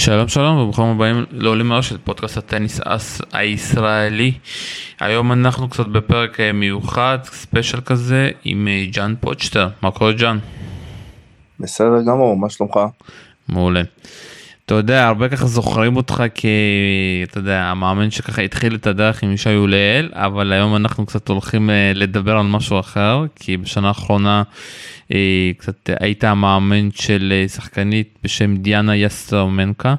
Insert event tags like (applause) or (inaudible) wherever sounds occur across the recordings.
שלום שלום וברוכים הבאים לעולים מהר של פודקאסט הטניס הישראלי. היום אנחנו קצת בפרק אה, מיוחד, special כזה, עם אה, ג'אן פוצ'טר. מה קורה ג'אן? בסדר גמור, מה שלומך? מעולה. אתה יודע, הרבה ככה זוכרים אותך כי, אתה יודע, המאמן שככה התחיל את הדרך עם ישי עוליאל, אבל היום אנחנו קצת הולכים אה, לדבר על משהו אחר, כי בשנה האחרונה אה, קצת היית המאמן של אה, שחקנית בשם דיאנה יסטרמנקה,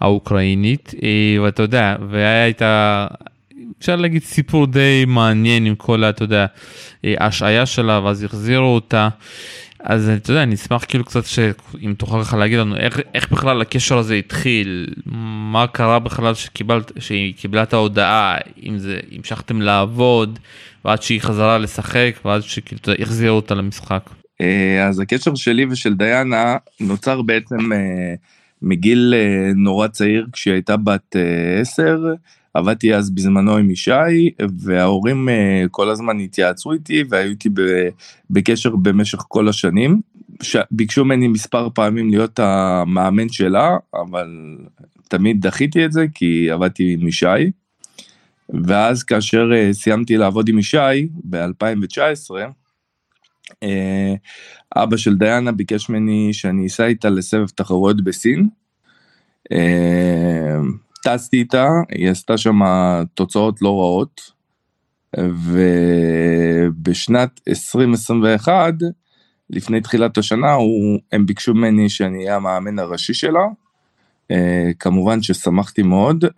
האוקראינית, ואתה יודע, והייתה... אפשר להגיד סיפור די מעניין עם כל, אתה יודע, ההשעיה שלה, ואז החזירו אותה. אז אתה יודע, אני אשמח כאילו קצת שאם תוכל לך להגיד לנו איך, איך בכלל הקשר הזה התחיל, מה קרה בכלל שקיבלת, שהיא קיבלה את ההודעה, אם זה המשכתם לעבוד, ועד שהיא חזרה לשחק, ועד שכאילו החזירו אותה למשחק. אה, אז הקשר שלי ושל דיאנה נוצר בעצם אה, מגיל אה, נורא צעיר כשהיא הייתה בת עשר. עבדתי אז בזמנו עם ישי וההורים uh, כל הזמן התייעצו איתי והיו איתי בקשר במשך כל השנים. ביקשו ממני מספר פעמים להיות המאמן שלה אבל תמיד דחיתי את זה כי עבדתי עם ישי. ואז כאשר uh, סיימתי לעבוד עם ישי ב-2019 uh, אבא של דיאנה ביקש ממני שאני אסע איתה לסבב תחרויות בסין. Uh, טסתי איתה, היא עשתה שם תוצאות לא רעות, ובשנת 2021, לפני תחילת השנה, הוא, הם ביקשו ממני שאני אהיה המאמן הראשי שלה. Uh, כמובן ששמחתי מאוד, uh,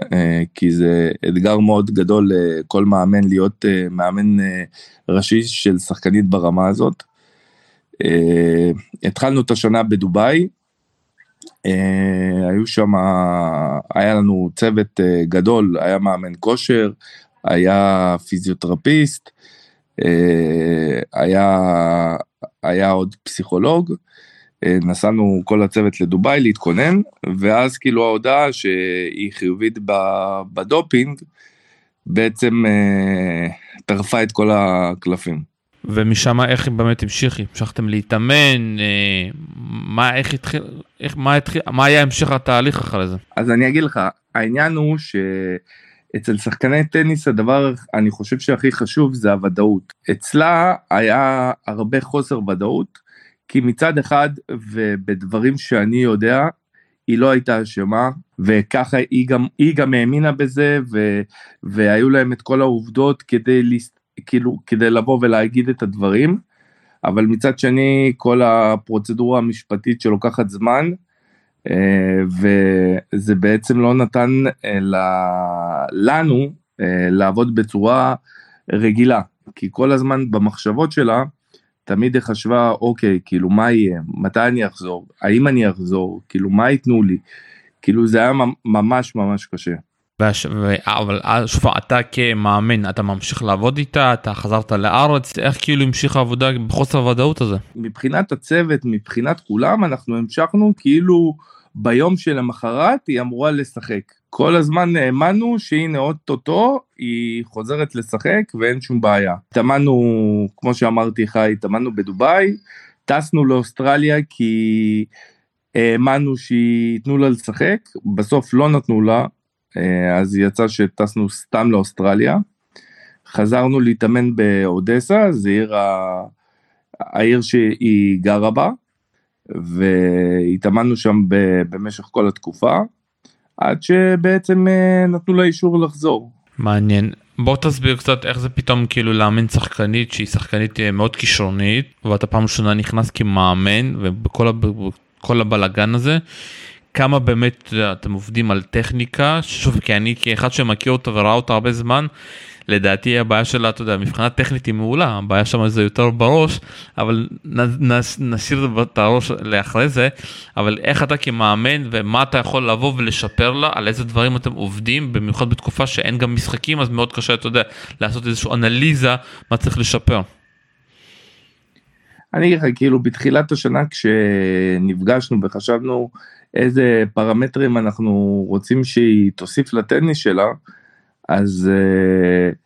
כי זה אתגר מאוד גדול לכל מאמן להיות uh, מאמן uh, ראשי של שחקנית ברמה הזאת. Uh, התחלנו את השנה בדובאי, היו שם, היה לנו צוות אה, גדול, היה מאמן כושר, היה פיזיותרפיסט, אה, היה, היה עוד פסיכולוג, נסענו כל הצוות לדובאי להתכונן, ואז כאילו ההודעה שהיא חיובית ב doping, בעצם טרפה את כל הקלפים. ומשם איך באמת המשיכה? המשכתם להתאמן? אה, מה, איך התחיל, איך, מה התחיל, מה היה המשך התהליך אחרי זה? אז אני אגיד לך, העניין הוא שאצל שחקני טניס הדבר אני חושב שהכי חשוב זה הוודאות. אצלה היה הרבה חוסר ודאות, כי מצד אחד ובדברים שאני יודע, היא לא הייתה אשמה וככה היא גם היא גם האמינה בזה ו, והיו להם את כל העובדות כדי כאילו כדי לבוא ולהגיד את הדברים, אבל מצד שני כל הפרוצדורה המשפטית שלוקחת זמן, אה, וזה בעצם לא נתן אה, לנו אה, לעבוד בצורה רגילה, כי כל הזמן במחשבות שלה, תמיד היא חשבה, אוקיי, כאילו מה יהיה, מתי אני אחזור, האם אני אחזור, כאילו מה ייתנו לי, כאילו זה היה ממש ממש קשה. אבל שוב אתה כמאמן אתה ממשיך לעבוד איתה אתה חזרת לארץ איך כאילו המשיך העבודה בחוסר הוודאות הזה. מבחינת הצוות מבחינת כולם אנחנו המשכנו כאילו ביום שלמחרת היא אמורה לשחק. כל הזמן האמנו שהנה אוטוטו היא חוזרת לשחק ואין שום בעיה. התאמנו כמו שאמרתי לך התאמנו בדובאי טסנו לאוסטרליה כי האמנו שייתנו לה לשחק בסוף לא נתנו לה אז יצא שטסנו סתם לאוסטרליה. חזרנו להתאמן באודסה, זה עיר, ה... העיר שהיא גרה בה, והתאמנו שם במשך כל התקופה, עד שבעצם אה, נתנו לה אישור לחזור. מעניין. בוא תסביר קצת איך זה פתאום כאילו לאמן שחקנית שהיא שחקנית אה, מאוד כישרונית ואתה פעם ראשונה נכנס כמאמן ובכל הבלגן הזה כמה באמת אתם עובדים על טכניקה, שוב כי אני כאחד שמכיר אותה וראה אותה הרבה זמן, לדעתי הבעיה שלה, אתה יודע, מבחינה טכנית היא מעולה, הבעיה שם זה יותר בראש, אבל נשאיר את הראש לאחרי זה, אבל איך אתה כמאמן ומה אתה יכול לבוא ולשפר לה, על איזה דברים אתם עובדים, במיוחד בתקופה שאין גם משחקים, אז מאוד קשה, אתה יודע, לעשות איזושהי אנליזה מה צריך לשפר. אני אגיד לך, כאילו בתחילת השנה כשנפגשנו וחשבנו איזה פרמטרים אנחנו רוצים שהיא תוסיף לטניס שלה, אז uh,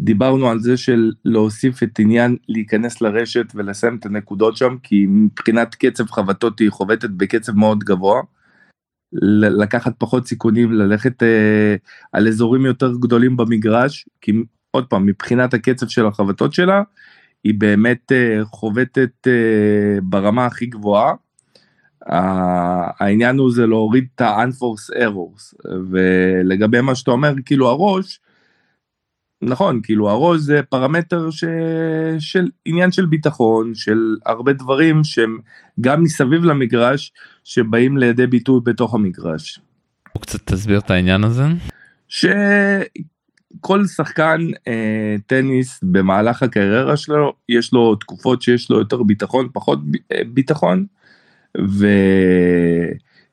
דיברנו על זה של להוסיף את עניין להיכנס לרשת ולסיים את הנקודות שם, כי מבחינת קצב חבטות היא חובטת בקצב מאוד גבוה. לקחת פחות סיכונים, ללכת אה, על אזורים יותר גדולים במגרש, כי עוד פעם, מבחינת הקצב של החבטות שלה, היא באמת אה, חובטת אה, ברמה הכי גבוהה. העניין הוא זה להוריד את ה-unforce errors, ולגבי מה שאתה אומר, כאילו הראש, נכון, כאילו הראש זה פרמטר ש... של עניין של ביטחון, של הרבה דברים שהם גם מסביב למגרש, שבאים לידי ביטוי בתוך המגרש. קצת תסביר את העניין הזה. שכל שחקן אה, טניס במהלך הקריירה שלו, יש לו תקופות שיש לו יותר ביטחון, פחות ב, אה, ביטחון,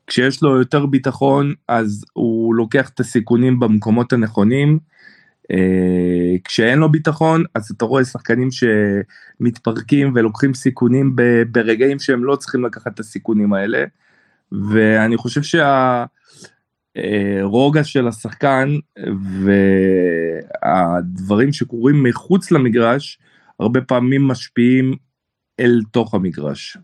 וכשיש לו יותר ביטחון אז הוא לוקח את הסיכונים במקומות הנכונים. Uh, כשאין לו ביטחון אז אתה רואה שחקנים שמתפרקים ולוקחים סיכונים ברגעים שהם לא צריכים לקחת את הסיכונים האלה ואני חושב שהרוגע אה, של השחקן והדברים שקורים מחוץ למגרש הרבה פעמים משפיעים אל תוך המגרש.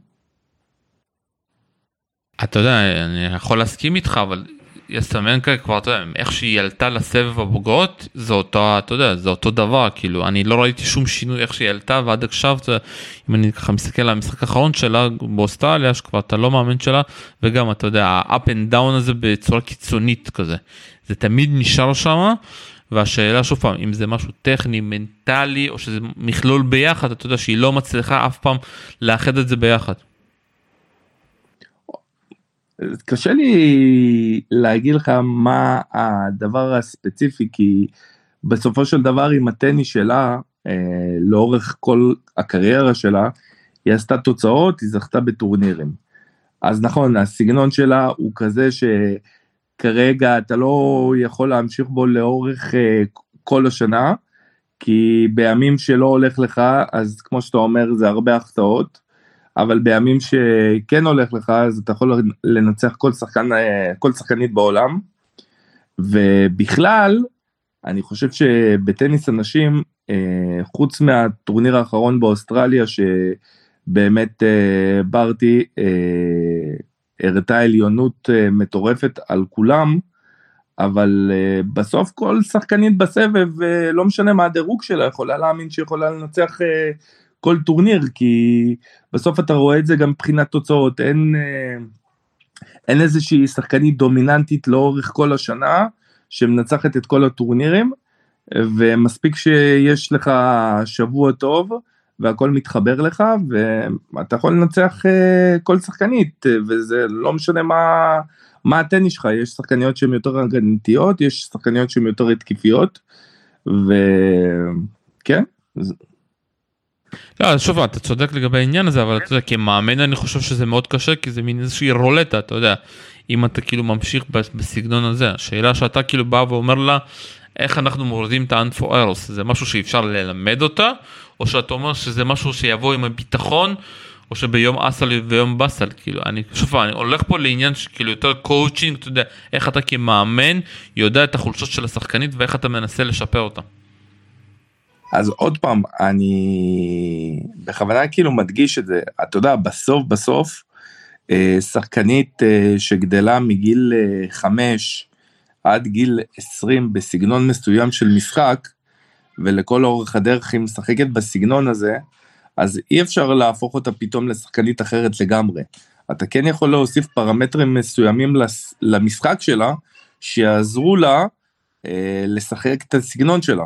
אתה יודע, אני יכול להסכים איתך, אבל יסמנקה כבר, אתה יודע, איך שהיא עלתה לסבב הבוגרות, זה אותו, אתה יודע, זה אותו דבר, כאילו, אני לא ראיתי שום שינוי איך שהיא עלתה, ועד עכשיו, זה, אם אני ככה מסתכל על המשחק האחרון שלה באוסטרליה, שכבר אתה לא מאמין שלה, וגם, אתה יודע, ה-up and down הזה בצורה קיצונית כזה, זה תמיד נשאר שם. והשאלה שוב פעם אם זה משהו טכני מנטלי או שזה מכלול ביחד אתה יודע שהיא לא מצליחה אף פעם לאחד את זה ביחד. קשה לי להגיד לך מה הדבר הספציפי כי בסופו של דבר עם הטניס שלה אה, לאורך כל הקריירה שלה היא עשתה תוצאות היא זכתה בטורנירים. אז נכון הסגנון שלה הוא כזה שכרגע אתה לא יכול להמשיך בו לאורך אה, כל השנה כי בימים שלא הולך לך אז כמו שאתה אומר זה הרבה החטאות. אבל בימים שכן הולך לך אז אתה יכול לנצח כל שחקן אה, כל שחקנית בעולם. ובכלל אני חושב שבטניס אנשים אה, חוץ מהטורניר האחרון באוסטרליה שבאמת אה, ברטי הראתה עליונות מטורפת על כולם אבל בסוף כל שחקנית בסבב לא משנה מה הדירוג שלה יכולה להאמין שיכולה לנצח כל טורניר כי בסוף אתה רואה את זה גם מבחינת תוצאות. אין אה, אין איזושהי שחקנית דומיננטית לאורך כל השנה שמנצחת את כל הטורנירים ומספיק שיש לך שבוע טוב והכל מתחבר לך ואתה יכול לנצח אה, כל שחקנית וזה לא משנה מה מה הטניס שלך. יש שחקניות שהן יותר הגנתיות יש שחקניות שהן יותר התקפיות וכן לא, שוב אתה צודק לגבי העניין הזה אבל אתה יודע כמאמן אני חושב שזה מאוד קשה כי זה מין איזושהי רולטה אתה יודע אם אתה כאילו ממשיך בסגנון הזה. השאלה שאתה כאילו בא ואומר לה איך אנחנו מורידים את errors זה משהו שאפשר ללמד אותה או שאתה אומר שזה משהו שיבוא עם הביטחון או שביום עסל ויום בסל כאילו. אני שוב אני הולך פה לעניין שכאילו יותר קואוצ'ינג אתה יודע איך אתה כמאמן יודע את החולשות של השחקנית ואיך אתה מנסה לשפר אותה. אז עוד פעם אני בכוונה כאילו מדגיש את זה אתה יודע בסוף בסוף אה, שחקנית אה, שגדלה מגיל אה, 5 עד גיל 20 בסגנון מסוים של משחק ולכל אורך הדרך היא משחקת בסגנון הזה אז אי אפשר להפוך אותה פתאום לשחקנית אחרת לגמרי. אתה כן יכול להוסיף פרמטרים מסוימים למשחק שלה שיעזרו לה אה, לשחק את הסגנון שלה.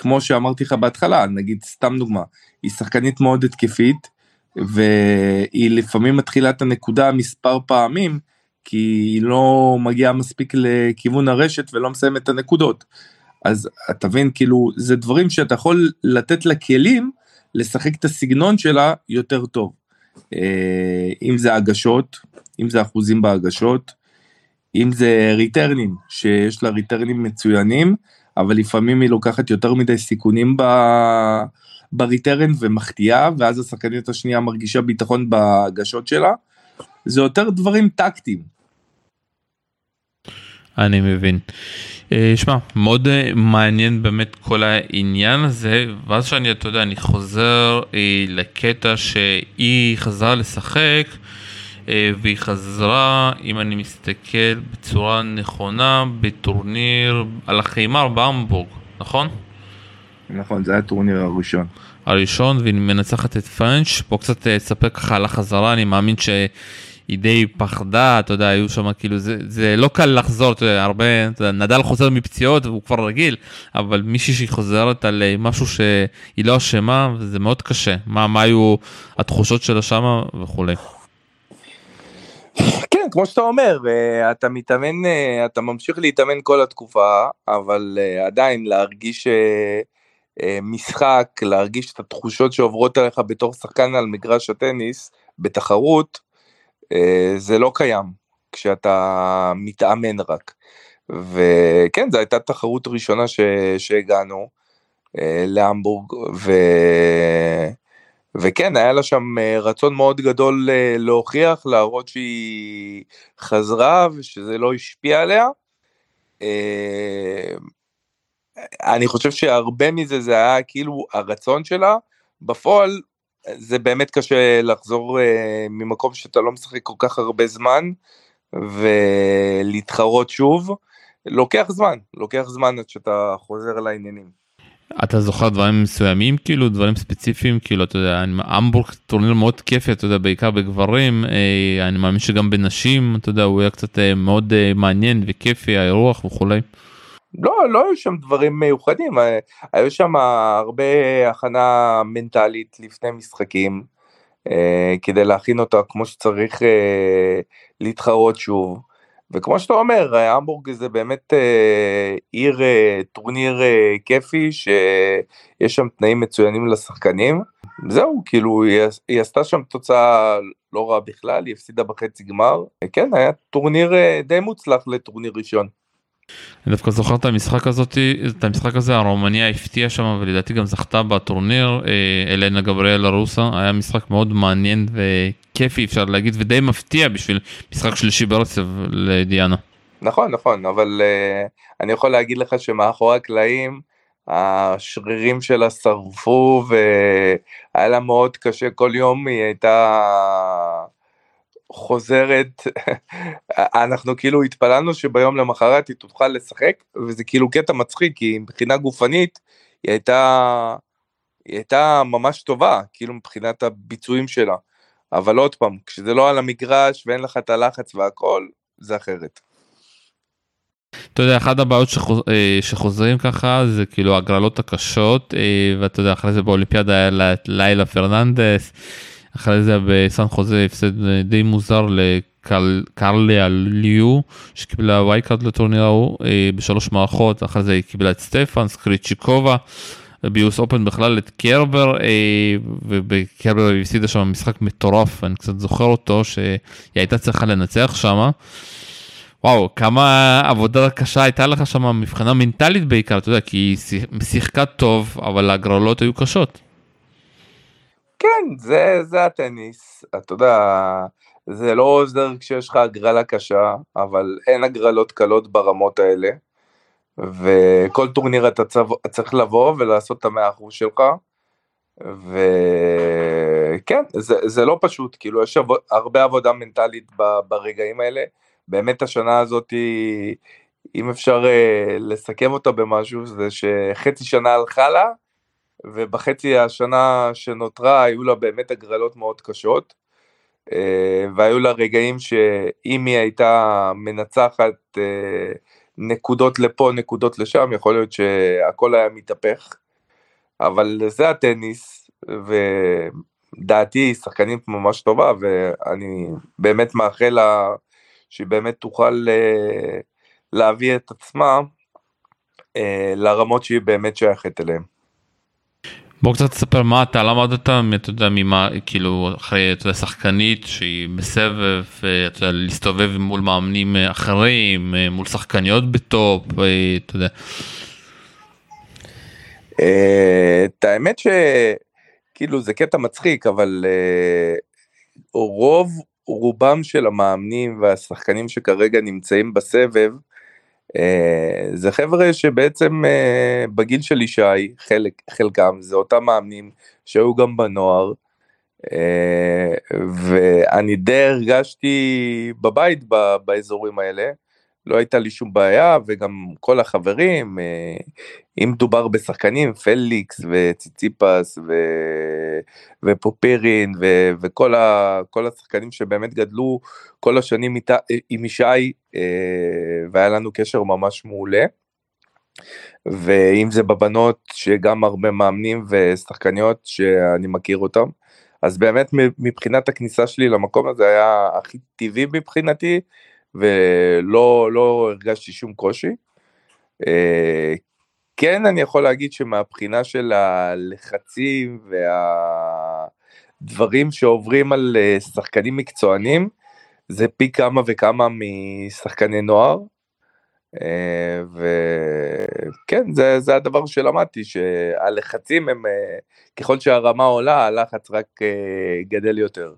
כמו שאמרתי לך בהתחלה, נגיד סתם דוגמה, היא שחקנית מאוד התקפית, והיא לפעמים מתחילה את הנקודה מספר פעמים, כי היא לא מגיעה מספיק לכיוון הרשת ולא מסיימת את הנקודות. אז אתה מבין, כאילו, זה דברים שאתה יכול לתת לה כלים לשחק את הסגנון שלה יותר טוב. אה, אם זה הגשות, אם זה אחוזים בהגשות, אם זה ריטרנים, שיש לה ריטרנים מצוינים, אבל לפעמים היא לוקחת יותר מדי סיכונים ב... בריטרן ומחטיאה, ואז השחקנית השנייה מרגישה ביטחון בהגשות שלה. זה יותר דברים טקטיים. אני מבין. אה, שמע, מאוד אה, מעניין באמת כל העניין הזה, ואז שאני, אתה יודע, אני חוזר אה, לקטע שהיא חזרה לשחק. והיא חזרה, אם אני מסתכל בצורה נכונה, בטורניר על החיימר בהמבורג, נכון? נכון, זה היה הטורניר הראשון. הראשון, והיא מנצחת את פרנץ', פה קצת תספר ככה על החזרה, אני מאמין שהיא די פחדה, אתה יודע, היו שם כאילו, זה, זה לא קל לחזור, אתה יודע, הרבה, אתה יודע, נדל חוזר מפציעות והוא כבר רגיל, אבל מישהי שהיא חוזרת על משהו שהיא לא אשמה, זה מאוד קשה. מה, מה היו התחושות שלה שמה וכולי. כן, כמו שאתה אומר, אה, אתה מתאמן, אה, אתה ממשיך להתאמן כל התקופה, אבל אה, עדיין להרגיש משחק, להרגיש את התחושות שעוברות עליך בתור שחקן על מגרש הטניס בתחרות, זה לא קיים כשאתה מתאמן רק. וכן, זו הייתה תחרות ראשונה ש... שהגענו להמבורג, ו... וכן, היה לה שם אה, רצון מאוד גדול אה, להוכיח, להראות שהיא חזרה ושזה לא השפיע עליה. אה, אני חושב שהרבה מזה זה היה כאילו הרצון שלה, בפועל זה באמת קשה לחזור ממקום שאתה לא משחק כל כך הרבה זמן ולהתחרות שוב, לוקח זמן, לוקח זמן עד שאתה חוזר לעניינים. אתה זוכר דברים מסוימים כאילו דברים ספציפיים כאילו אתה יודע המבורג טורניר מאוד כיפי אתה יודע בעיקר בגברים אה, אני מאמין שגם בנשים אתה יודע הוא היה קצת אה, מאוד אה, מעניין וכיפי האירוח וכולי. לא לא היו שם דברים מיוחדים אה, היו שם הרבה הכנה מנטלית לפני משחקים אה, כדי להכין אותה כמו שצריך אה, להתחרות שוב. וכמו שאתה אומר, המבורג זה באמת אה, עיר, אה, טורניר אה, כיפי, שיש שם תנאים מצוינים לשחקנים. זהו, כאילו, היא, היא עשתה שם תוצאה לא רעה בכלל, היא הפסידה בחצי גמר. כן, היה טורניר די מוצלח לטורניר ראשון. אני דווקא זוכר את המשחק הזאת, את המשחק הזה, הרומניה הפתיעה שם ולדעתי גם זכתה בטורניר, אה, אלנה גבריאלה רוסה, היה משחק מאוד מעניין וכיפי אפשר להגיד ודי מפתיע בשביל משחק שלישי ברצף לדיאנה. נכון נכון אבל uh, אני יכול להגיד לך שמאחורי הקלעים השרירים שלה שרפו והיה לה מאוד קשה כל יום היא הייתה חוזרת, (laughs) אנחנו כאילו התפללנו שביום למחרת היא תוכל לשחק, וזה כאילו קטע מצחיק, כי מבחינה גופנית היא הייתה, היא הייתה ממש טובה, כאילו מבחינת הביצועים שלה. אבל עוד פעם, כשזה לא על המגרש ואין לך את הלחץ והכל, זה אחרת. אתה יודע, אחת הבעיות שחוז... אה, שחוזרים ככה זה כאילו הגרלות הקשות, אה, ואתה יודע, אחרי זה באולימפיאדה היה לילה פרננדס. אחרי זה בסן חוזה הפסד די מוזר לקרליה ליו שקיבלה wild card לטורניר ההוא אה, בשלוש מערכות אחרי זה היא קיבלה את סטפנס, קרייצ'יקובה. ביוס אופן בכלל את קרבר אה, ובקרבר היא הפסידה שם משחק מטורף אני קצת זוכר אותו שהיא הייתה צריכה לנצח שם. וואו כמה עבודה קשה הייתה לך שם מבחינה מנטלית בעיקר אתה יודע כי היא שיחקה טוב אבל ההגרלות היו קשות. כן, זה, זה הטניס, אתה יודע, זה לא עוזר כשיש לך הגרלה קשה, אבל אין הגרלות קלות ברמות האלה, וכל טורניר אתה צריך לבוא ולעשות את המאה אחוז שלך, וכן, זה, זה לא פשוט, כאילו יש עבוד, הרבה עבודה מנטלית ברגעים האלה, באמת השנה הזאת, אם אפשר אה, לסכם אותה במשהו, זה שחצי שנה הלכה לה, ובחצי השנה שנותרה היו לה באמת הגרלות מאוד קשות, אה, והיו לה רגעים שאם היא הייתה מנצחת אה, נקודות לפה, נקודות לשם, יכול להיות שהכל היה מתהפך, אבל זה הטניס, ודעתי היא שחקנית ממש טובה, ואני באמת מאחל לה שהיא באמת תוכל אה, להביא את עצמה לרמות שהיא באמת שייכת אליהן. בוא קצת תספר מה אתה למדת, אתה יודע, ממה, כאילו, אחרי, אתה יודע, שחקנית שהיא בסבב, אתה יודע, להסתובב מול מאמנים אחרים, מול שחקניות בטופ, אתה יודע. אה, את האמת שכאילו זה קטע מצחיק, אבל אה, רוב רובם של המאמנים והשחקנים שכרגע נמצאים בסבב, אה, זה חבר'ה שבעצם אה, בגיל של ישי, חלק, חלקם, זה אותם מאמנים שהיו גם בנוער, אה, ואני די הרגשתי בבית באזורים האלה. לא הייתה לי שום בעיה וגם כל החברים אה, אם דובר בשחקנים פליקס וציציפס ו... ופופרין ו... וכל ה... כל השחקנים שבאמת גדלו כל השנים איתה, עם ישי אה, והיה לנו קשר ממש מעולה. ואם זה בבנות שגם הרבה מאמנים ושחקניות שאני מכיר אותם אז באמת מבחינת הכניסה שלי למקום הזה היה הכי טבעי מבחינתי ולא לא הרגשתי שום קושי. אה, כן אני יכול להגיד שמבחינה של הלחצים והדברים שעוברים על אה, שחקנים מקצוענים זה פי כמה וכמה משחקני נוער. אה, וכן זה, זה הדבר שלמדתי שהלחצים הם ככל שהרמה עולה הלחץ רק גדל יותר.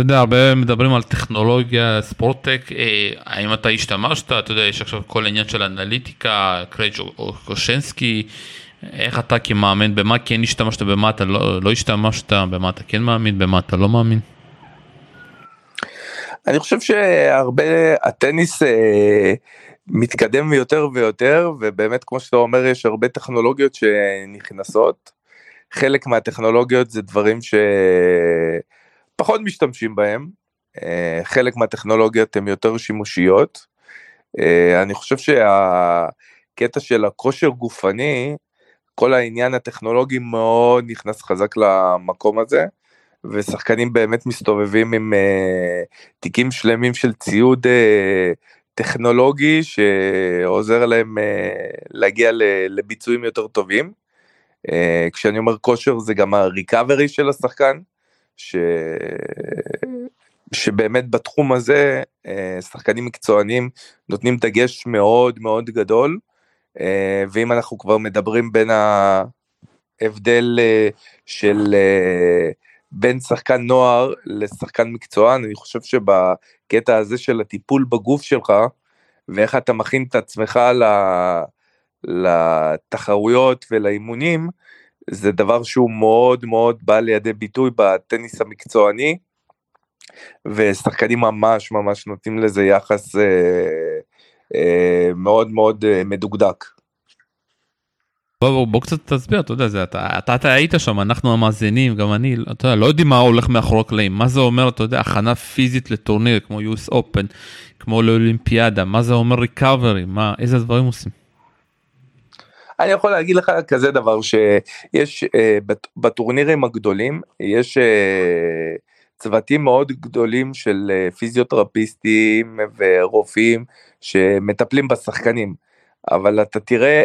אתה יודע, הרבה מדברים על טכנולוגיה, ספורטטק, אה, האם אתה השתמשת, אתה יודע, יש עכשיו כל העניין של אנליטיקה, קרייג' קושנסקי, איך אתה כמאמן, במה כן השתמשת, במה אתה לא, לא השתמשת, במה אתה כן מאמין, במה אתה לא מאמין? אני חושב שהרבה, הטניס אה, מתקדם יותר ויותר, ובאמת כמו שאתה אומר, יש הרבה טכנולוגיות שנכנסות. חלק מהטכנולוגיות זה דברים ש... פחות משתמשים בהם, אה, חלק מהטכנולוגיות הן יותר שימושיות. אה, אני חושב שהקטע של הכושר גופני, כל העניין הטכנולוגי מאוד נכנס חזק למקום הזה, ושחקנים באמת מסתובבים עם אה, תיקים שלמים של ציוד טכנולוגי שעוזר להם להגיע לביצועים יותר טובים. כשאני אומר כושר זה גם הריקאברי של השחקן. ש... שבאמת בתחום הזה אה, שחקנים מקצוענים נותנים דגש מאוד מאוד גדול אה, ואם אנחנו כבר מדברים בין ההבדל אה, של בין שחקן נוער לשחקן מקצוען אני חושב שבקטע הזה של הטיפול בגוף שלך ואיך אתה מכין את עצמך לתחרויות ולאימונים זה דבר שהוא מאוד מאוד בא לידי ביטוי בטניס המקצועני, ושחקנים ממש ממש נותנים לזה יחס אה, אה, מאוד מאוד אה, מדוקדק. בוא, בוא, בוא קצת תסביר, אתה יודע, זה, אתה, אתה, אתה היית שם, אנחנו המאזינים, גם אני, אתה יודע, לא יודעים מה הולך מאחורי הקלעים, מה זה אומר, אתה יודע, הכנה פיזית לטורניר כמו US Open, כמו לאולימפיאדה, מה זה אומר ריקאברי, מה, איזה דברים עושים? אני יכול להגיד לך כזה דבר שיש אה, בטורנירים הגדולים יש אה, צוותים מאוד גדולים של אה, פיזיותרפיסטים ורופאים שמטפלים בשחקנים. אבל אתה תראה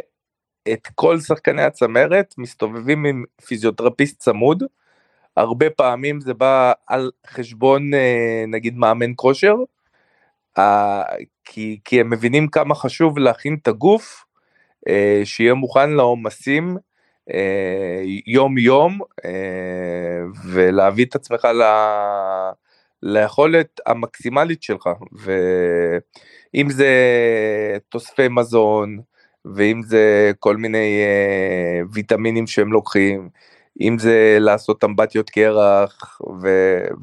את כל שחקני הצמרת מסתובבים עם פיזיותרפיסט צמוד. הרבה פעמים זה בא על חשבון נגיד מאמן כושר כי, כי הם מבינים כמה חשוב להכין את הגוף שיהיה מוכן לעומסים אה, יום יום אה, ולהביא את עצמך ל... ליכולת המקסימלית שלך. ואם זה תוספי מזון ואם זה כל מיני ויטמינים שהם לוקחים אם זה לעשות אמבטיות קרח ו...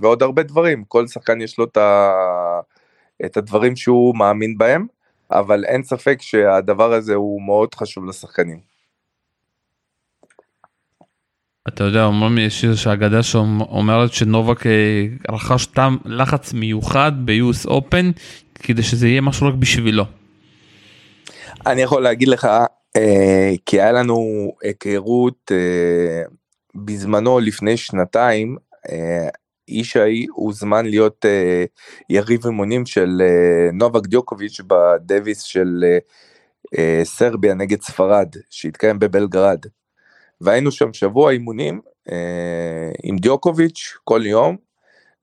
ועוד הרבה דברים. כל שחקן יש לו את, ה... את הדברים שהוא מאמין בהם אבל אין ספק שהדבר הזה הוא מאוד חשוב לשחקנים. אתה יודע, אומרים יש איזושהי אגדה שאומרת שנובק אה, רכש תם לחץ מיוחד ב-US Open כדי שזה יהיה משהו רק בשבילו. אני יכול להגיד לך, אה, כי היה לנו היכרות אה, בזמנו לפני שנתיים, אה, ישי הוזמן להיות uh, יריב אימונים של uh, נובק דיוקוביץ' בדוויס של uh, uh, סרביה נגד ספרד שהתקיים בבלגרד. והיינו שם שבוע אימונים uh, עם דיוקוביץ' כל יום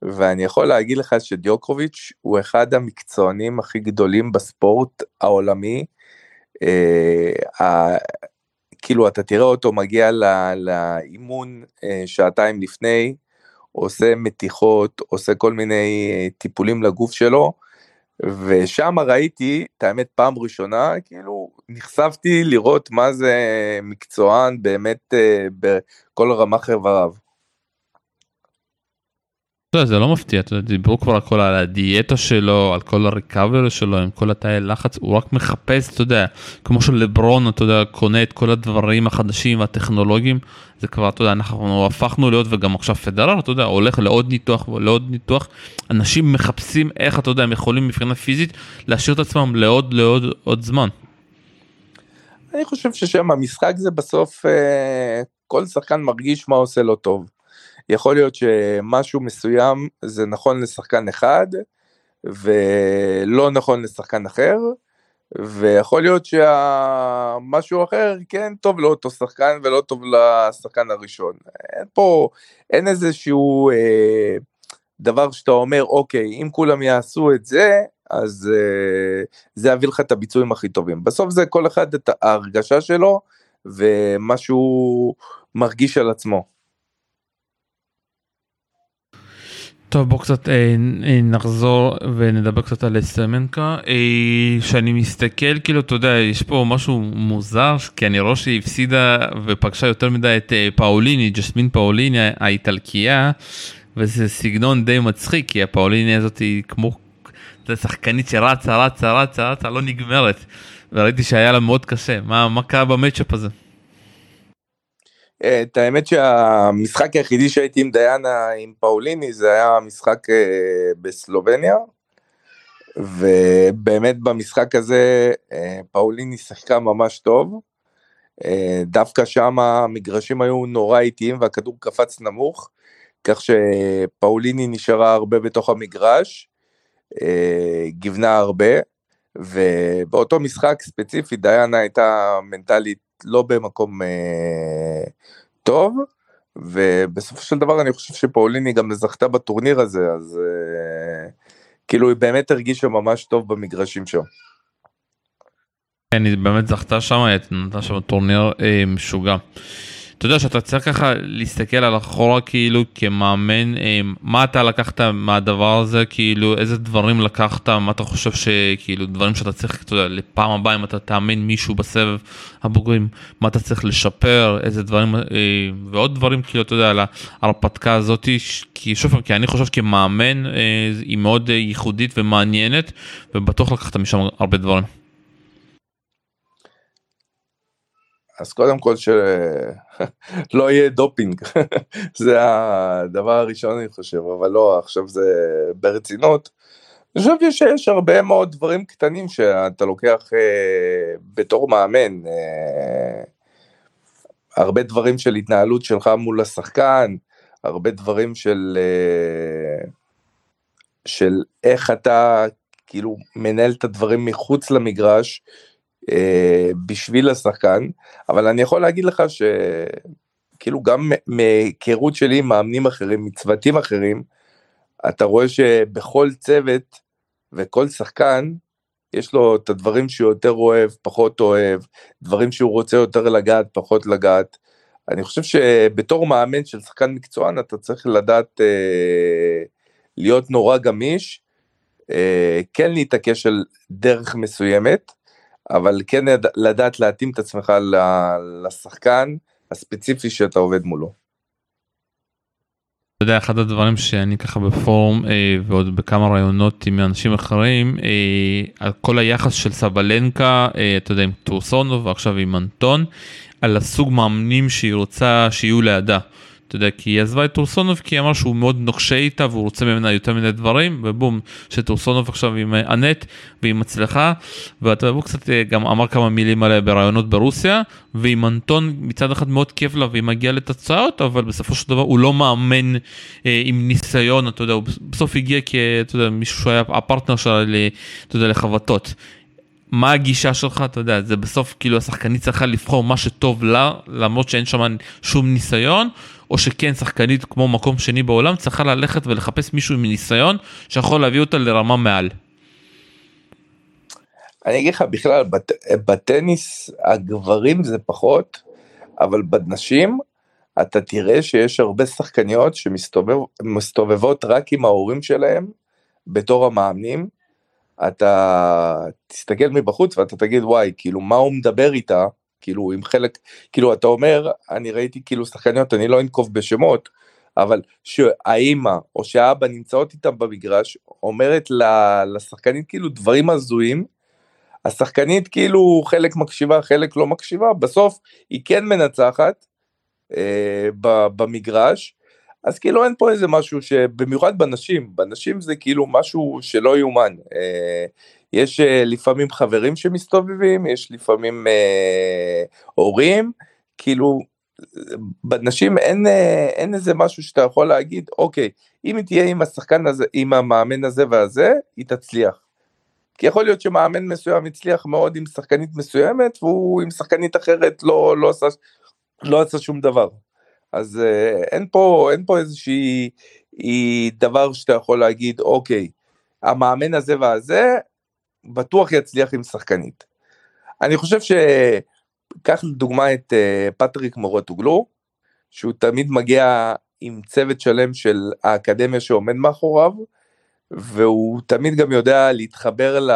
ואני יכול להגיד לך שדיוקוביץ' הוא אחד המקצוענים הכי גדולים בספורט העולמי. Uh, ה... כאילו אתה תראה אותו מגיע לאימון uh, שעתיים לפני, עושה מתיחות, עושה כל מיני אה, טיפולים לגוף שלו, ושם ראיתי, את האמת פעם ראשונה, כאילו נחשפתי לראות מה זה מקצוען באמת אה, בכל רמ"ח איבריו. יודע, זה לא מפתיע, דיברו כבר הכל על הדיאטה שלו, על כל הריקאבר שלו, עם כל התאי לחץ, הוא רק מחפש, אתה יודע, כמו שלברון, אתה יודע, קונה את כל הדברים החדשים והטכנולוגיים, זה כבר, אתה יודע, אנחנו הפכנו להיות, וגם עכשיו פדרר, אתה יודע, הולך לעוד ניתוח ולעוד ניתוח, אנשים מחפשים איך, אתה יודע, הם יכולים מבחינה פיזית להשאיר את עצמם לעוד, לעוד, עוד זמן. אני חושב ששם המשחק זה בסוף, אה, כל שחקן מרגיש מה עושה לו טוב. יכול להיות שמשהו מסוים זה נכון לשחקן אחד ולא נכון לשחקן אחר, ויכול להיות שמשהו אחר כן טוב לאותו שחקן ולא טוב לשחקן הראשון. אין פה, אין איזשהו אה, דבר שאתה אומר אוקיי אם כולם יעשו את זה אז אה, זה יביא לך את הביצועים הכי טובים. בסוף זה כל אחד את ההרגשה שלו ומה שהוא מרגיש על עצמו. טוב בוא קצת אה, אה, נחזור ונדבר קצת על סמנקה אה, שאני מסתכל כאילו אתה יודע יש פה משהו מוזר כי אני רואה שהיא הפסידה ופגשה יותר מדי את אה, פאוליני ג'סמין פאוליני האיטלקייה וזה סגנון די מצחיק כי הפאוליני הזאת היא כמו שחקנית שרצה רצה רצה רצה לא נגמרת. וראיתי שהיה לה מאוד קשה. מה מה קרה במצ'אפ הזה. את האמת שהמשחק היחידי שהייתי עם דיאנה עם פאוליני זה היה משחק אה, בסלובניה. ובאמת במשחק הזה אה, פאוליני שיחקה ממש טוב. אה, דווקא שם המגרשים היו נורא איטיים והכדור קפץ נמוך כך שפאוליני נשארה הרבה בתוך המגרש גיוונה הרבה. ובאותו משחק ספציפי דיאנה הייתה מנטלית לא במקום אה, טוב, ובסופו של דבר אני חושב שפאוליני גם זכתה בטורניר הזה, אז אה, כאילו היא באמת הרגישה ממש טוב במגרשים שם. כן, היא באמת זכתה שם, נתנה שם טורניר אה, משוגע. אתה יודע שאתה צריך ככה להסתכל על אחורה כאילו כמאמן, אה, מה אתה לקחת מהדבר הזה, כאילו איזה דברים לקחת, מה אתה חושב שכאילו דברים שאתה צריך, אתה יודע, לפעם הבאה אם אתה תאמן מישהו בסבב הבוגרים, מה אתה צריך לשפר, איזה דברים, אה, ועוד דברים כאילו, אתה יודע, על ההרפתקה הזאת, כי שוב פעם, כי אני חושב כמאמן אה, היא מאוד ייחודית ומעניינת, ובטוח לקחת משם הרבה דברים. אז קודם כל שלא (laughs) יהיה דופינג, (laughs) זה הדבר הראשון אני חושב, אבל לא, עכשיו זה ברצינות. אני חושב שיש הרבה מאוד דברים קטנים שאתה לוקח אה, בתור מאמן, אה, הרבה דברים של התנהלות שלך מול השחקן, הרבה דברים של, אה, של איך אתה כאילו מנהל את הדברים מחוץ למגרש, אה, בשביל השחקן, אבל אני יכול להגיד לך שכאילו גם מהיכרות שלי עם מאמנים אחרים, מצוותים אחרים, אתה רואה שבכל צוות וכל שחקן, יש לו את הדברים שהוא יותר אוהב, פחות אוהב, דברים שהוא רוצה יותר לגעת, פחות לגעת. אני חושב שבתור מאמן של שחקן מקצוען אתה צריך לדעת אה, להיות נורא גמיש, אה, כן להתעקש על דרך מסוימת, אבל כן לדעת להתאים את עצמך לשחקן הספציפי שאתה עובד מולו. אתה יודע, אחד הדברים שאני ככה בפורום אה, ועוד בכמה רעיונות עם אנשים אחרים, אה, על כל היחס של סבלנקה, אה, אתה יודע, עם טורסונוב ועכשיו עם אנטון, על הסוג מאמנים שהיא רוצה שיהיו לידה. אתה יודע, כי היא עזבה את טורסונוב כי היא אמרה שהוא מאוד נוקשה איתה והוא רוצה ממנה יותר מיני דברים, ובום, שטורסונוב עכשיו עם אה, אנט והיא מצליחה, ואתה יודע, הוא קצת אה, גם אמר כמה מילים עליה בראיונות ברוסיה, ועם אנטון מצד אחד מאוד כיף לה והיא מגיעה לתוצאות, אבל בסופו של דבר הוא לא מאמן אה, עם ניסיון, אתה יודע, הוא בסוף הגיע כמישהו שהיה הפרטנר שלה, אתה יודע, לחבטות. מה הגישה שלך, אתה יודע, זה בסוף כאילו השחקנית צריכה לבחור מה שטוב לה, למרות שאין שם שום ניסיון, או שכן שחקנית כמו מקום שני בעולם צריכה ללכת ולחפש מישהו עם ניסיון שיכול להביא אותה לרמה מעל. אני אגיד לך בכלל בת, בטניס הגברים זה פחות אבל בנשים אתה תראה שיש הרבה שחקניות שמסתובבות רק עם ההורים שלהם בתור המאמנים. אתה תסתכל מבחוץ ואתה תגיד וואי כאילו מה הוא מדבר איתה כאילו עם חלק כאילו אתה אומר אני ראיתי כאילו שחקניות אני לא אנקוב בשמות אבל שהאימא או שהאבא נמצאות איתם במגרש, אומרת לשחקנית כאילו דברים הזויים, השחקנית כאילו חלק מקשיבה, חלק לא מקשיבה, בסוף היא כן מנצחת אה, במגרש, אז כאילו אין פה איזה משהו שבמיוחד בנשים, בנשים זה כאילו משהו שלא יאומן. אה, יש אה, לפעמים חברים שמסתובבים, יש לפעמים אה, הורים, כאילו בנשים אין, אה, אין איזה משהו שאתה יכול להגיד, אוקיי, אם היא תהיה עם השחקן הזה, עם המאמן הזה והזה, היא תצליח. כי יכול להיות שמאמן מסוים הצליח מאוד עם שחקנית מסוימת, והוא עם שחקנית אחרת לא, לא, עשה, לא עשה שום דבר. אז אין פה, אין פה איזושהי דבר שאתה יכול להגיד, אוקיי, המאמן הזה והזה, בטוח יצליח עם שחקנית. אני חושב ש... קח לדוגמה את uh, פטריק מורטוגלו, שהוא תמיד מגיע עם צוות שלם של האקדמיה שעומד מאחוריו, והוא תמיד גם יודע להתחבר ל...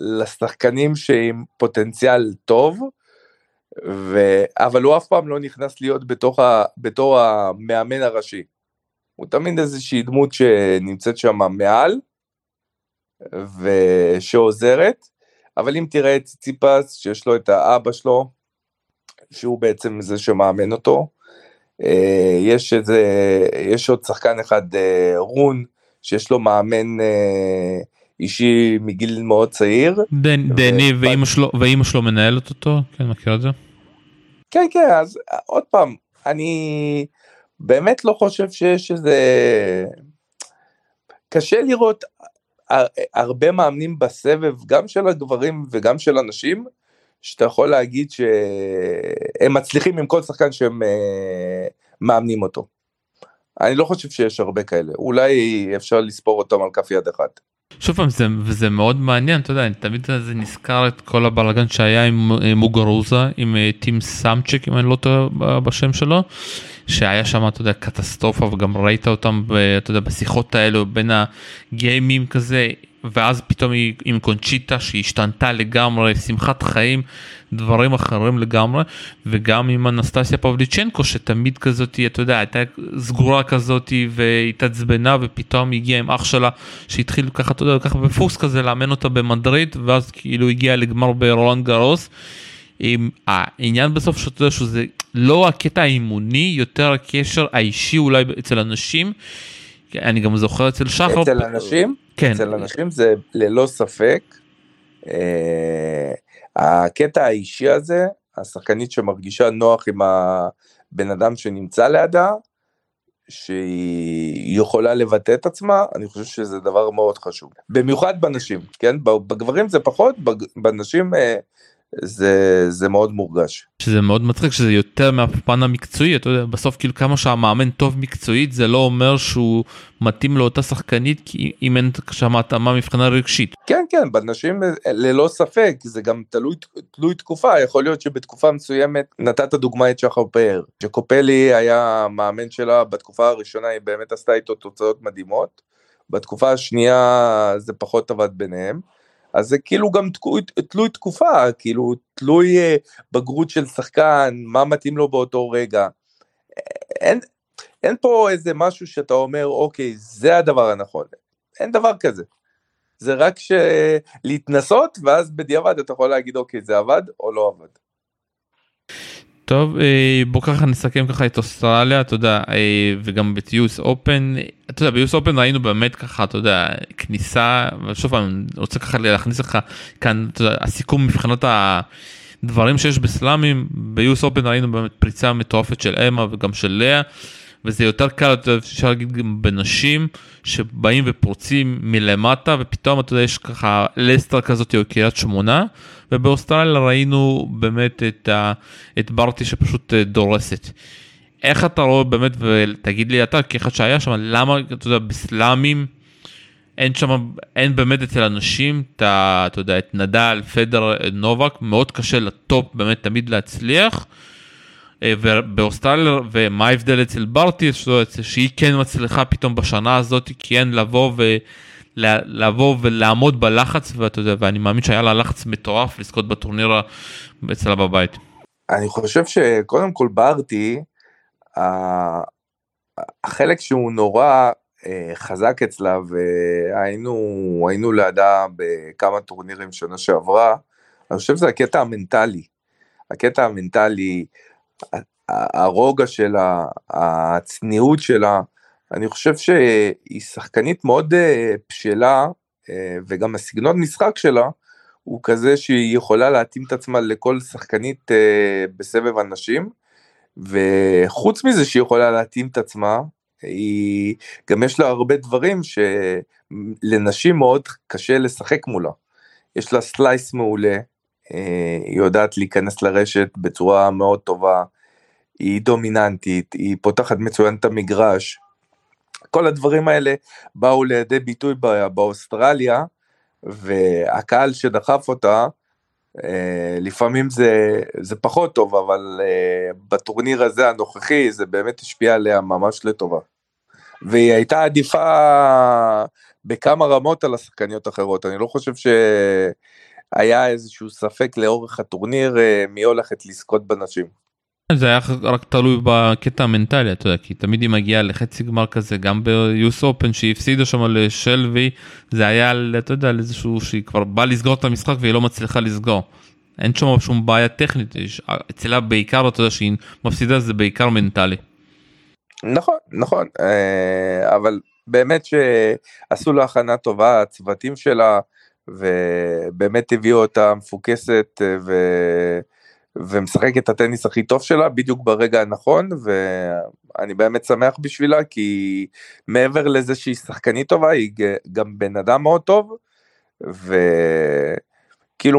לשחקנים שעם פוטנציאל טוב, ו... אבל הוא אף פעם לא נכנס להיות בתוך ה... בתור המאמן הראשי. הוא תמיד איזושהי דמות שנמצאת שם מעל, ושעוזרת, אבל אם תראה את ציציפס, שיש לו את האבא שלו, שהוא בעצם זה שמאמן אותו, אה, יש איזה, יש עוד שחקן אחד, אה, רון, שיש לו מאמן אה, אישי מגיל מאוד צעיר. דני, דני ואימא שלו, ואימא שלו מנהלת אותו, כן, מכיר את זה? כן, כן, אז עוד פעם, אני באמת לא חושב שיש איזה... קשה לראות הרבה מאמנים בסבב, גם של הגברים וגם של הנשים, שאתה יכול להגיד שהם מצליחים עם כל שחקן שהם אה, מאמנים אותו. אני לא חושב שיש הרבה כאלה, אולי אפשר לספור אותם על כף יד אחת. שוב פעם זה וזה מאוד מעניין אתה יודע אני תמיד זה נזכר את כל הבלאגן שהיה עם מוגרוזה עם אה, טים סאמצ'ק אם אני לא טועה בשם שלו שהיה שם אתה יודע קטסטרופה וגם ראית אותם אתה יודע בשיחות האלו בין הגיימים כזה ואז פתאום היא עם קונצ'יטה שהשתנתה לגמרי שמחת חיים דברים אחרים לגמרי וגם עם אנסטסיה פבליצ'נקו שתמיד כזאת אתה יודע הייתה סגורה כזאת והתעצבנה ופתאום הגיעה עם אח שלה שהתחיל ככה אתה יודע ככה בפוקס כזה לאמן אותה במדריד ואז כאילו הגיע לגמר ברולנד גרוס. עם העניין בסוף שאתה יודע שזה לא הקטע האימוני יותר הקשר האישי אולי אצל אנשים. אני גם זוכר אצל שחר. אצל אנשים? כן. אצל אנשים זה ללא ספק. אה, הקטע האישי הזה, השחקנית שמרגישה נוח עם הבן אדם שנמצא לידה, שהיא יכולה לבטא את עצמה, אני חושב שזה דבר מאוד חשוב. במיוחד בנשים, כן? בגברים זה פחות, בנשים אה, זה זה מאוד מורגש. שזה מאוד מצחיק שזה יותר מהפן המקצועי אתה יודע בסוף כאילו כמה שהמאמן טוב מקצועית זה לא אומר שהוא מתאים לאותה שחקנית כי אם אין שם התאמה מבחינה רגשית. כן כן בנשים ללא ספק זה גם תלוי תלוי תקופה יכול להיות שבתקופה מסוימת נתת דוגמא את שחר פאר שקופלי היה מאמן שלה בתקופה הראשונה היא באמת עשתה איתו תוצאות מדהימות בתקופה השנייה זה פחות עבד ביניהם. אז זה כאילו גם תלוי תקופה, כאילו תלוי אה, בגרות של שחקן, מה מתאים לו באותו רגע. אין, אין פה איזה משהו שאתה אומר, אוקיי, זה הדבר הנכון. אין דבר כזה. זה רק ש... להתנסות, ואז בדיעבד אתה יכול להגיד, אוקיי, זה עבד או לא עבד. טוב אה, בוא ככה נסכם ככה את אוסטרליה אתה יודע אה, וגם בטיוס אופן אתה יודע ביוס אופן ראינו באמת ככה אתה יודע כניסה ושוב אני רוצה ככה להכניס לך כאן אתה יודע, הסיכום מבחינת הדברים שיש בסלאמים ביוס אופן ראינו באמת פריצה מטורפת של אמה וגם של לאה. וזה יותר קל אפשר להגיד גם בנשים שבאים ופורצים מלמטה ופתאום אתה יודע יש ככה לסטר כזאת או קריית שמונה ובאוסטרליה ראינו באמת את, ה, את ברטי שפשוט אה, דורסת. איך אתה רואה באמת ותגיד לי אתה כאחד שהיה שם למה אתה יודע בסלאמים אין שם אין באמת אצל אנשים את. אתה יודע את נדל פדר נובק מאוד קשה לטופ באמת תמיד להצליח. אה, ובאוסטרליה ומה ההבדל אצל ברטי שהיא כן מצליחה פתאום בשנה הזאת כן לבוא ו... לבוא ולעמוד בלחץ ואתה יודע ואני מאמין שהיה לה לחץ מטורף לזכות בטורניר אצלה בבית. אני חושב שקודם כל ברטי החלק שהוא נורא אה, חזק אצלה והיינו לידה בכמה טורנירים שנה שעברה, אני חושב שזה הקטע המנטלי. הקטע המנטלי, הרוגע שלה, הצניעות שלה, אני חושב שהיא שחקנית מאוד אה, בשלה, אה, וגם הסגנון משחק שלה הוא כזה שהיא יכולה להתאים את עצמה לכל שחקנית בסבב הנשים, וחוץ מזה שהיא יכולה להתאים את עצמה, היא גם יש לה הרבה דברים שלנשים מאוד קשה לשחק מולה. יש לה סלייס מעולה, אה, היא יודעת להיכנס לרשת בצורה מאוד טובה, היא דומיננטית, היא פותחת מצוין את המגרש. כל הדברים האלה באו לידי ביטוי באוסטרליה, והקהל שדחף אותה, אה, לפעמים זה, זה פחות טוב, אבל uh, בטורניר הזה הנוכחי זה באמת השפיע עליה ממש לטובה. והיא הייתה עדיפה בכמה רמות על השחקניות האחרות, אני לא חושב שהיה איזשהו ספק לאורך הטורניר uh, מי הולכת לזכות בנשים. זה היה רק תלוי בקטע המנטלי אתה יודע כי תמיד היא מגיעה לחצי גמר כזה גם ביוס אופן שהיא הפסידה שם לשלווי זה היה אתה יודע על איזשהו שהיא כבר באה לסגור את המשחק והיא לא מצליחה לסגור. אין שם שום בעיה טכנית אצלה בעיקר אתה יודע שהיא מפסידה זה בעיקר מנטלי. נכון נכון אה, אבל באמת שעשו לה הכנה טובה הצוותים שלה ובאמת הביאו אותה מפוקסת אה, ו... ומשחק את הטניס הכי טוב שלה בדיוק ברגע הנכון ואני באמת שמח בשבילה כי מעבר לזה שהיא שחקנית טובה היא גם בן אדם מאוד טוב וכאילו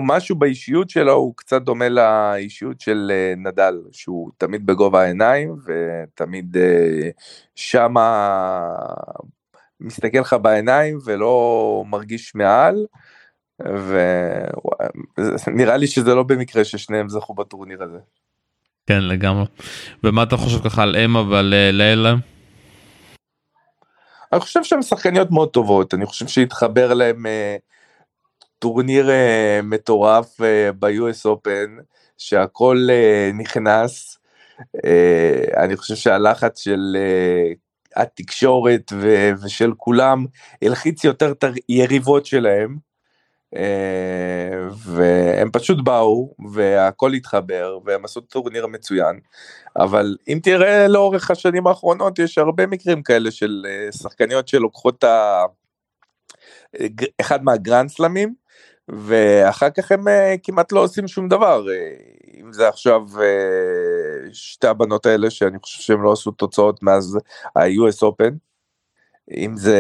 משהו באישיות שלו הוא קצת דומה לאישיות של אה, נדל שהוא תמיד בגובה העיניים ותמיד אה, שמה מסתכל לך בעיניים ולא מרגיש מעל. ונראה לי שזה לא במקרה ששניהם זכו בטורניר הזה. כן לגמרי. ומה אתה חושב ככה על אמה ועל אה, לילה? אני חושב שהן שחקניות מאוד טובות אני חושב שהתחבר להם אה, טורניר אה, מטורף ב-US Open שהכל נכנס. אני חושב שהלחץ של התקשורת ושל כולם הלחיץ יותר את היריבות שלהם. אה, והם פשוט באו והכל התחבר והם עשו טורניר מצוין. אבל אם תראה לאורך השנים האחרונות יש הרבה מקרים כאלה של אה, שחקניות שלוקחות ה... אחד מהגרנד סלמים ואחר כך הם אה, כמעט לא עושים שום דבר. אם זה עכשיו שתי הבנות האלה שאני חושב שהם לא עשו תוצאות מאז ה-US Open אם זה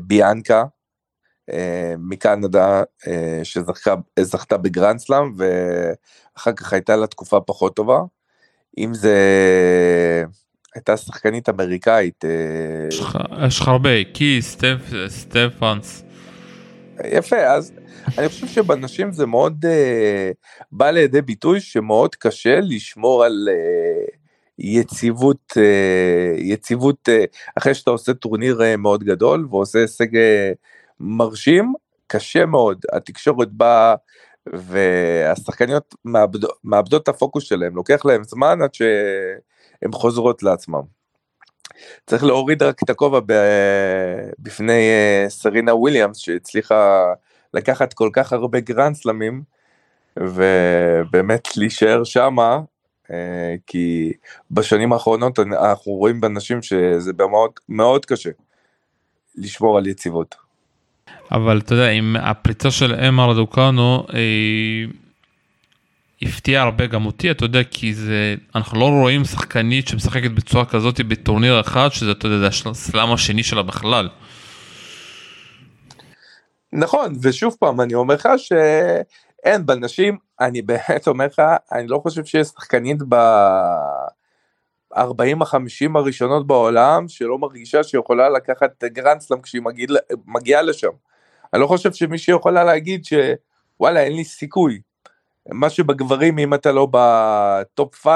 ביאנקה אה, מקנדה אה, שזכתה בגרנד סלאם ואחר כך הייתה לה תקופה פחות טובה. אם זה הייתה שחקנית אמריקאית. אה, יש לך הרבה, קי, סטפאנס. יפה, אז אני חושב שבנשים זה מאוד בא לידי ביטוי שמאוד קשה לשמור על יציבות, יציבות אחרי שאתה עושה טורניר מאוד גדול ועושה הישג מרשים, קשה מאוד, התקשורת באה והשחקניות מאבד, מאבדות את הפוקוס שלהם, לוקח להם זמן עד שהן חוזרות לעצמם. צריך להוריד רק את הכובע בפני אה, סרינה וויליאמס שהצליחה לקחת כל כך הרבה גרנד סלמים ובאמת להישאר שמה אה, כי בשנים האחרונות אנחנו רואים בנשים שזה מאוד, מאוד קשה לשמור על יציבות. אבל אתה יודע, עם הפריצה של אמה רדוקנו, היא הפתיעה הרבה גם אותי, אתה יודע, כי זה, אנחנו לא רואים שחקנית שמשחקת בצורה כזאת בטורניר אחד, שזה, אתה יודע, זה הסלאם השני שלה בכלל. נכון, ושוב פעם, אני אומר לך שאין, בנשים, אני באמת אומר לך, אני לא חושב שיש שחקנית ב... 40 ה-50 הראשונות בעולם שלא מרגישה שיכולה לקחת גרנדסלאם כשהיא מגיעה לשם. אני לא חושב שמישהי יכולה להגיד שוואלה אין לי סיכוי. מה שבגברים אם אתה לא בטופ 5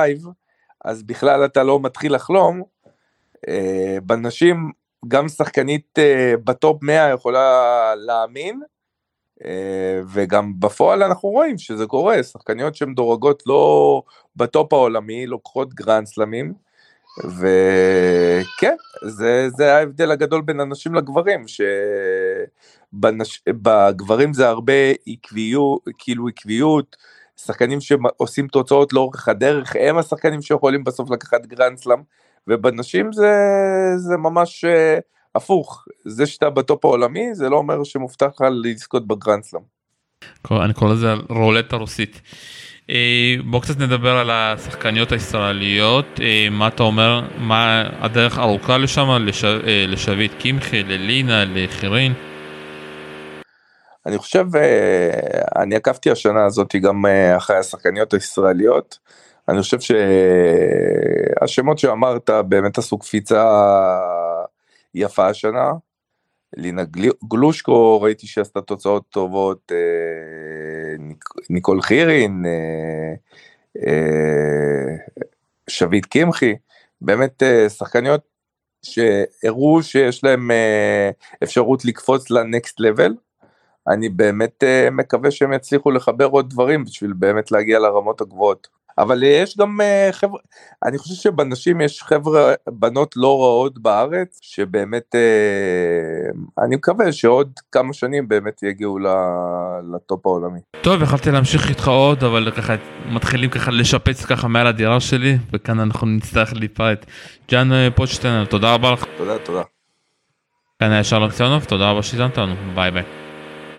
אז בכלל אתה לא מתחיל לחלום. אה, בנשים גם שחקנית אה, בטופ 100 יכולה להאמין. אה, וגם בפועל אנחנו רואים שזה קורה, שחקניות שמדורגות לא בטופ העולמי, לוקחות גרנד סלמים, וכן, זה, זה ההבדל הגדול בין הנשים לגברים, שבגברים זה הרבה עקביות, כאילו עקביות, שחקנים שעושים תוצאות לאורך הדרך, הם השחקנים שיכולים בסוף לקחת גרנדסלאם, ובנשים זה, זה ממש uh, הפוך, זה שאתה בטופ העולמי, זה לא אומר שמובטח לך לזכות בגרנדסלאם. אני קורא לזה רולטה רוסית. אה, בוא קצת נדבר על השחקניות הישראליות, אה, מה אתה אומר, מה הדרך ארוכה לשם, לש... לשביט קמחי, ללינה, לחירין? אני חושב, אני עקבתי השנה הזאת גם אחרי השחקניות הישראליות, אני חושב שהשמות שאמרת באמת עשו קפיצה יפה השנה, לינה גלושקו ראיתי שעשתה תוצאות טובות, אה, ניקול חירין, אה, אה, שביט קמחי, באמת שחקניות שהראו שיש להם אפשרות לקפוץ לנקסט לבל. אני באמת מקווה שהם יצליחו לחבר עוד דברים בשביל באמת להגיע לרמות הגבוהות. אבל יש גם אה, חבר'ה, אני חושב שבנשים יש חבר'ה, בנות לא רעות בארץ, שבאמת, אה, אני מקווה שעוד כמה שנים באמת יגיעו לטופ העולמי. טוב, יכלתי להמשיך איתך עוד, אבל ככה מתחילים ככה לשפץ ככה מעל הדירה שלי, וכאן אנחנו נצטרך להיפרד. ג'אן אה, פוצ'טיינר, תודה רבה לך. תודה, תודה. כאן היה שלום ציונוב, תודה רבה שהזנת לנו, ביי ביי.